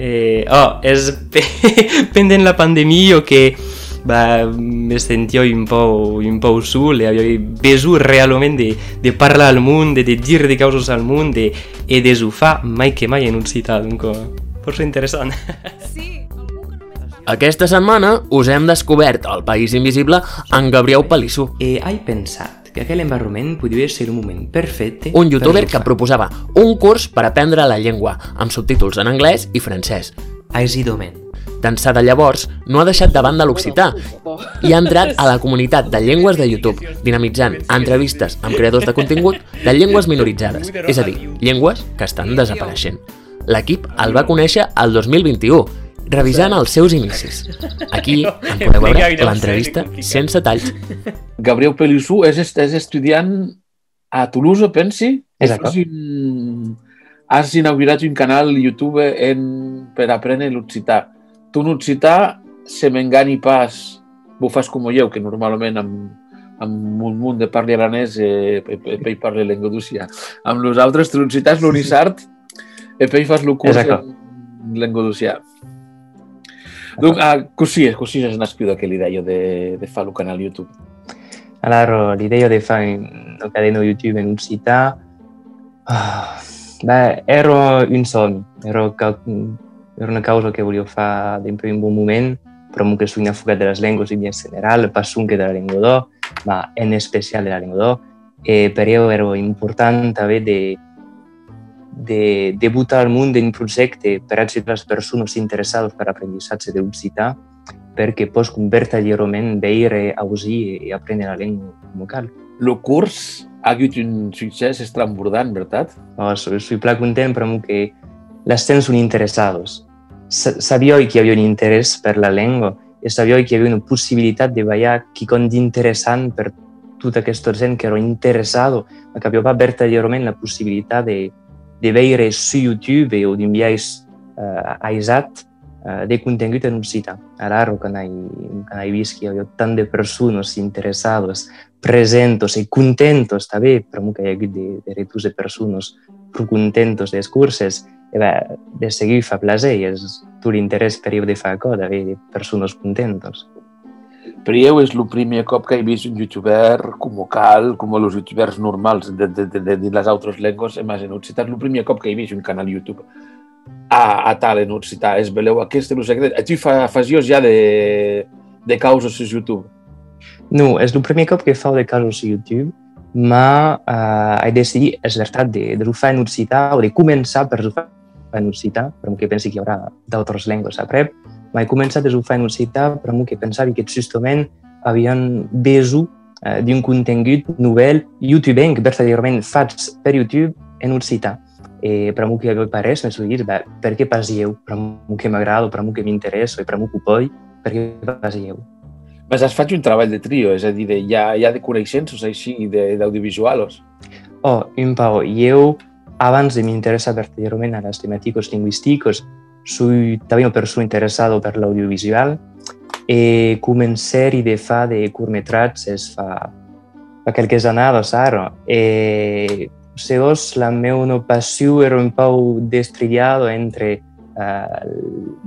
Eh, oh, és pendent la pandèmia que va, me sentia un po', un po' sol e avevo bisogno realmente di parlare al mondo, di dire di cose al mondo e, e di fa mai che mai in un citat, dunque forse interessant. Sí. Aquesta setmana us hem descobert el País Invisible en Gabriel Palissú. E hai pensat que aquell environment podria ser un moment perfecte un youtuber que proposava un curs per aprendre la llengua amb subtítols en anglès i francès. Aisidament. D'ençà de llavors, no ha deixat de banda l'occità i ha entrat a la comunitat de llengües de YouTube, dinamitzant entrevistes amb creadors de contingut de llengües minoritzades, és a dir, llengües que estan desapareixent. L'equip el va conèixer el 2021, revisant els seus inicis. Aquí en podeu veure l'entrevista sense talls. Gabriel Pelissú és, és estudiant a Toulouse, pensi? Exacte. Has inaugurat un canal YouTube en, per aprendre l'occità tu en occità, se m'engani pas, ho fas com jo, que normalment amb, amb un munt de parli aranès eh, pei parli l'engodúcia. Amb nosaltres, tu és l'unisart e pei fas lo curs en l'engodúcia. Donc, ah, così, così è nascuto quell'idea di, di fare un canale YouTube. Allora, l'idea di fare un canale YouTube in Uccità, oh, beh, ero un sogno, ero era una causa que volia fer d'un un bon moment, però que soy enfocat de les llengües i en general, pas que de la llengua d'or, en especial de la llengua d'or. E per io era important també de, de debutar al món d'un projecte per a les persones interessades per aprenditzatge d'occità, perquè pots verdaderament veure, ausir i aprendre la llengua local. El curs ha hagut un succés estrambordant, veritat? Oh, soy, soy pla content, però que les tens són interessades sabia que hi havia un interès per la llengua i sabia que hi havia una possibilitat de veure quelcom d'interessant per tota aquesta gent que era interessada, que havia verdaderament la possibilitat de, de veure su YouTube o d'enviar uh, aisat uh, de contingut en occità. Ara, quan he, quan he vist que hi havia tant de persones interessades, presentes i contentes també, però que hi ha hagut de, de retus de persones prou contentes dels curses, e de seguir fa placer i és tot l'interès per io de fer cosa, de persones contentes. Io és el primer cop que he vist un youtuber com cal, com els youtubers normals de, de, de, de les altres llengües, en occità, és el primer cop que he vist un canal YouTube a, a tal en occità. És, veleu, aquest és el secret. Tu fa, fazies ja de, de causes a YouTube? No, és el primer cop que fa de causes a YouTube, ma uh, he decidit, és veritat, de, de fer en occità o de començar per fer en occità, però que pensi que hi haurà d'altres llengües a prep. M'he començat a en occità, però que pensava que justament havien beso eh, d'un contingut novel youtubenc, verdaderament fats per YouTube en occità. Eh, per a mi que mi pareix, me dir, beh, per què pas eu? Per a mi que m'agrada, per a mi que m'interessa, per mi que ho puc, per què pas eu? Mas has fet un treball de trio, és a dir, de, ja, ja de coneixences així, d'audiovisuals? Oh, un pau. Jo abans de m'interessar verdaderament a les temàtiques lingüístiques, soy també una persona interessada per l'audiovisual e començar de fa de curtmetratges fa, fa quelques anades ara. E, segons la meva passió era un pau destriado entre uh,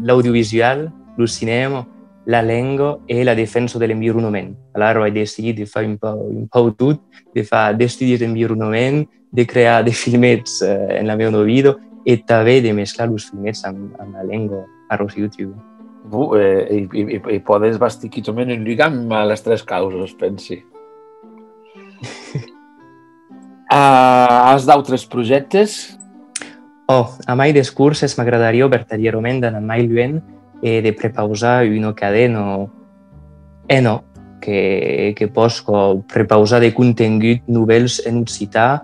l'audiovisual, el cinema, la llengua e la defensa de l'environnement. Allora ho decidit de fer un pau, un pau tot, de fer d'estudis d'environnement, de crear de filmets eh, en la meva vida i també de mesclar els filmets amb, amb la llengua a YouTube. Bu, eh, i, i, i podes bastir aquí també un lligam a les tres causes, pensi. uh, has d'altres projectes? Oh, a mai dels curses m'agradaria verdaderament d'anar mai lluent eh, de prepausar una cadena eh, no, que, que posso prepausar de contingut novells en occità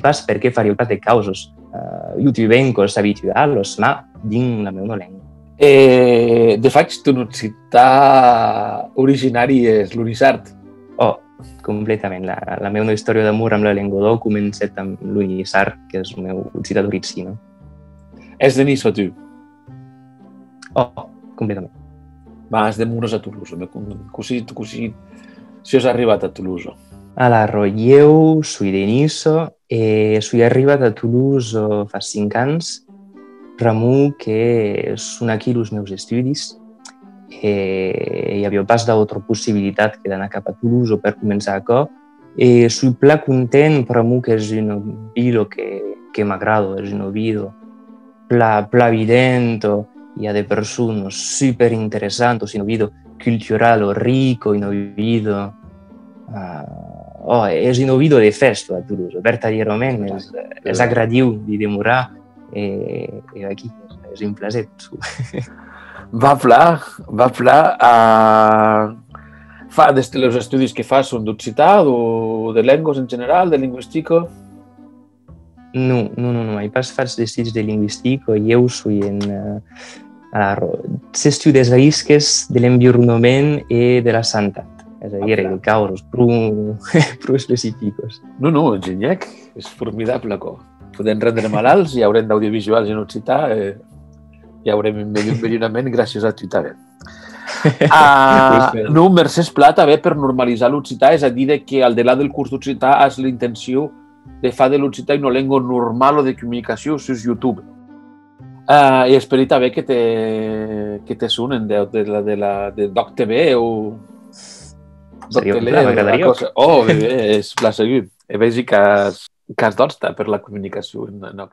pas perché fare parte de causes uh, youtubencos habituals, ma din la meva llengua. Eh, de faig ton occità originari és l'Unisart. Oh, completament. La, la meva història d'amor amb la Lengodó comença amb l'Unisart, que és el meu d'orici, no? És de Nice, tu? Oh, completament. Va, és de Muros a Toulouse. Cosí, cosí, si has arribat a Toulouse. Alors, eu sui de Nice e sui arribat a Toulouse fa cinc anys Ramú, que són aquí els meus estudis, eh, hi havia pas d'altra possibilitat que d'anar cap a Toulouse per començar a E sui pla content, Ramú, que és un vilo que, que m'agrada, és un vilo pla, pla evidente, hi ha de persones super interessanti, un vilo cultural rico, un vilo uh, oh, és un vilo de festa a Toulouse, verdaderament és, és agradiu de demorar eh, eh, aquí és un placer. va pla, va pla. Uh, fa, des dels estudis que fas són d'occità o de llengües en general, de lingüística? No, no, no, no, mai pas faig d'estudis de lingüística, jo soy en... Uh, s'estudis risques de l'environnement i de la sanitat. És a dir, de casos prou, prou específics. No, no, enginyac, és formidable, co podem rendre malalts, hi haurem d'audiovisuals en occità, eh, hi haurem envellonament gràcies a Twitter. Uh, no, Mercès Pla també per normalitzar l'occità, és a dir, que al delà del curs d'occità és la intenció de fer de l'occità una llengua normal o de comunicació sur YouTube. Uh, I espero també que te, que te sunen de, de, la, de, la, de Doc TV o Doc Tele. M'agradaria. Oh, bé, bé, és la seguit. Vegi que que has d'osta per la comunicació en Noc.